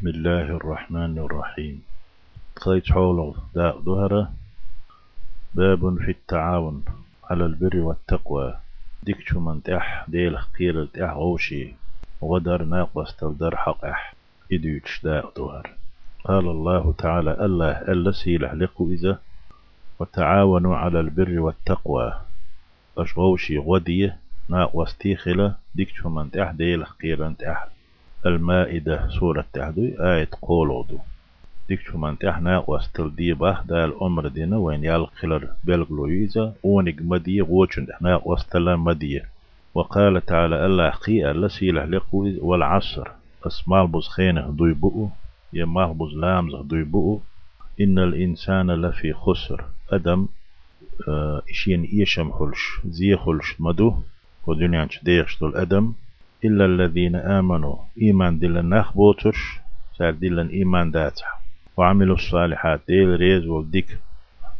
بسم الله الرحمن الرحيم. خيط حول داء ظهره باب في التعاون على البر والتقوى. ديك شو من تح ديل قيل تح غوشي ودر ناقص تلدر حق اح إدوش داء ظهر قال الله تعالى الله ألا سيلح لقو إذا. وتعاونوا على البر والتقوى. أش غوشي غدية ناقص تيخلة ديك شو من تح ديل قيل تح المائدة سورة تحدي آية قولودو. ديك شو من تحنا وستل دي باه دا الأمر دينا وين يال خلر بلغلو يزا ونق مدية غوچن تحنا وستل مدية. وقال تعالى الله قي الله سيله لقو والعصر. اسمال بوز خينه دوي بؤو يمال بوز لامزه دوي بؤو. إن الإنسان لفي خسر. أدم آه إشين إيشم خلش زي خلش مدو. ودنيا ديخش الأدم إلا الذين آمنوا. إيمان دلن نخ بوترش سال دلن إيمان داتح وعملوا الصالحات ديل ريز وديك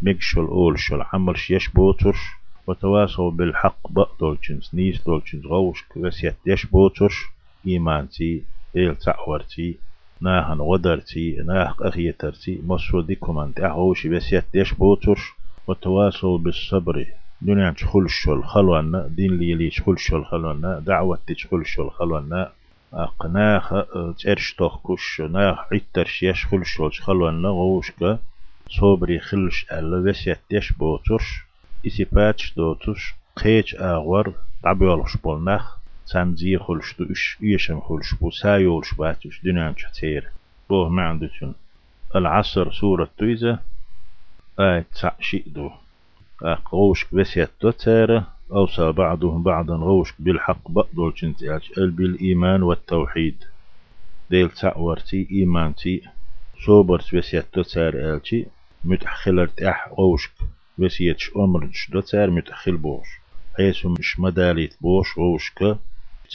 مكشل أول شل عمل يش بوترش وتواصوا بالحق بقدولشنس نيس دولشنس غوش كوسيت يش بوترش إيمان تي ديل تعور تي ناهن غدر تي ناه أخيتر تي. مصر ديكم أنت أهوش بسيت يش بوترش وتواصوا بالصبر. دنيا تشخل شل خلوانا دين لي لي تشخل شل خلوانا دعوة تشخل شل خلوانا أقناخ ترش تخكش ناخ عترش يشخل شل خلوانا غوشك صبري خلش ألا وسيت يش بوترش. إسي باتش دوتش قيش آغور. تعبيولش بولناخ. سانزي خلش دو إش إيشم خلش بو سايولش باتش. دنيا تشتير. بوه معندتون العصر سورة تويزة. آية تسع دو. غوشك بسيت تتارة أوصى بعضهم بعضا غوشك بالحق بقدول جنتياج بالإيمان والتوحيد. ديل تعورتي إيمانتي. صوبرت بسيت تتار آلتي متحخلرت أح غوشك بسيتش أمرش دوتار متحخل بوش. حيث مش مداليت بوش غوشك.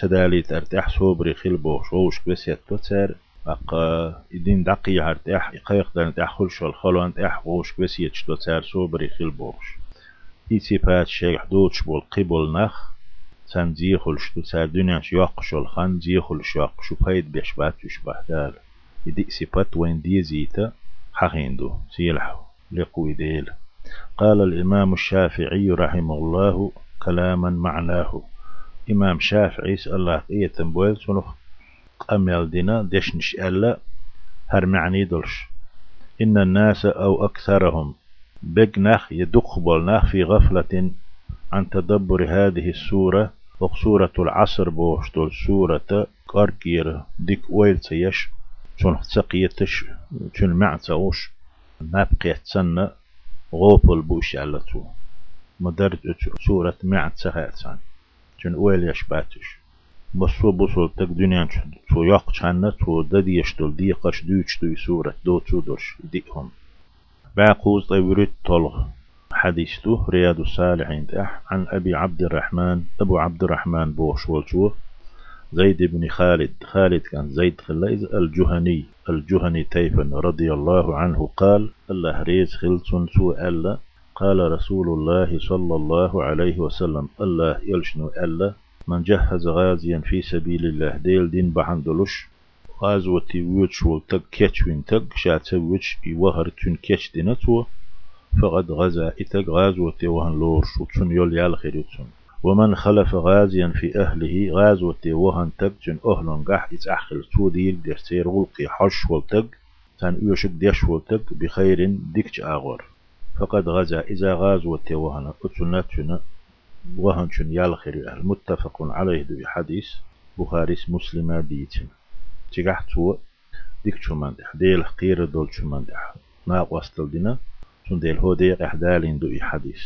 تداليت ارتاح صوبري خل بوش. غوشك بسيت تتار أقا إدين دقي هرتاح إقايق دان تأخل شو الخلوان تأح غوشك بسيتش دوتار صوبري خل بوش. إيتي بات شيخ دوتش بول قبل نخ سان زيخل شتو سار دنيا شياق شول خان زيخل شاق شو بات يشبه دال يدي سيبات وين دي زيتا؟ حقيندو سيلحو لقوي ديل. قال الإمام الشافعي رحمه الله كلاما معناه. إمام شافعي الله إيه تنبويل سنخ قميل دينا؟ دشنش ألا؟ هر معني دلش. إن الناس أو أكثرهم بجنخ يدقبلنخ في غفلة عن تدبر هذه السورة. وسورة العصر بوشتول سورة كاركير ديك ويل سيش. شون تسقيتش شون معتوش نبقيت سنة غوبل بوش على تو مدرد سورة معتسهاتان شون ويل يشباتش بسو بسول تك دنيا تو يق چانه تو ددي يشتول دي قش دوچ دوي سورة دو تو درش ديهم باقوز طيوريت طلغ حديثه رياض الصالحين عن أبي عبد الرحمن أبو عبد الرحمن بوش والشوه زيد بن خالد خالد كان زيد خليز الجهني الجهني تيفن رضي الله عنه قال الله ريز خلصن سوء ألا قال رسول الله صلى الله عليه وسلم الله يلشنو ألا. من جهز غازيا في سبيل الله ديل دين بحندلش غازوتي ويتش والتق كيتش وين تق شات ويتش يوهر تون كيتش دينتو فقد غزا إتق غازوتي وهن لورش وتون يول يال خيرتون ومن خلف غازيا في أهله غازوتي وهن تق جن أهلن قح إتأخل تو ديل دير غلقي حش والتق تان يوشك ديش والتق بخير ديكش آغور فقد غزا إذا غازوتي وهن أتناتنا وهن شن يال خير المتفق عليه دو حديث بخاري مسلمة ديتنا تجحتو ديك شماندح ديل قير دول شماندح ما وصل دينا؟ شون ديل هو ديق احدالين دو حديث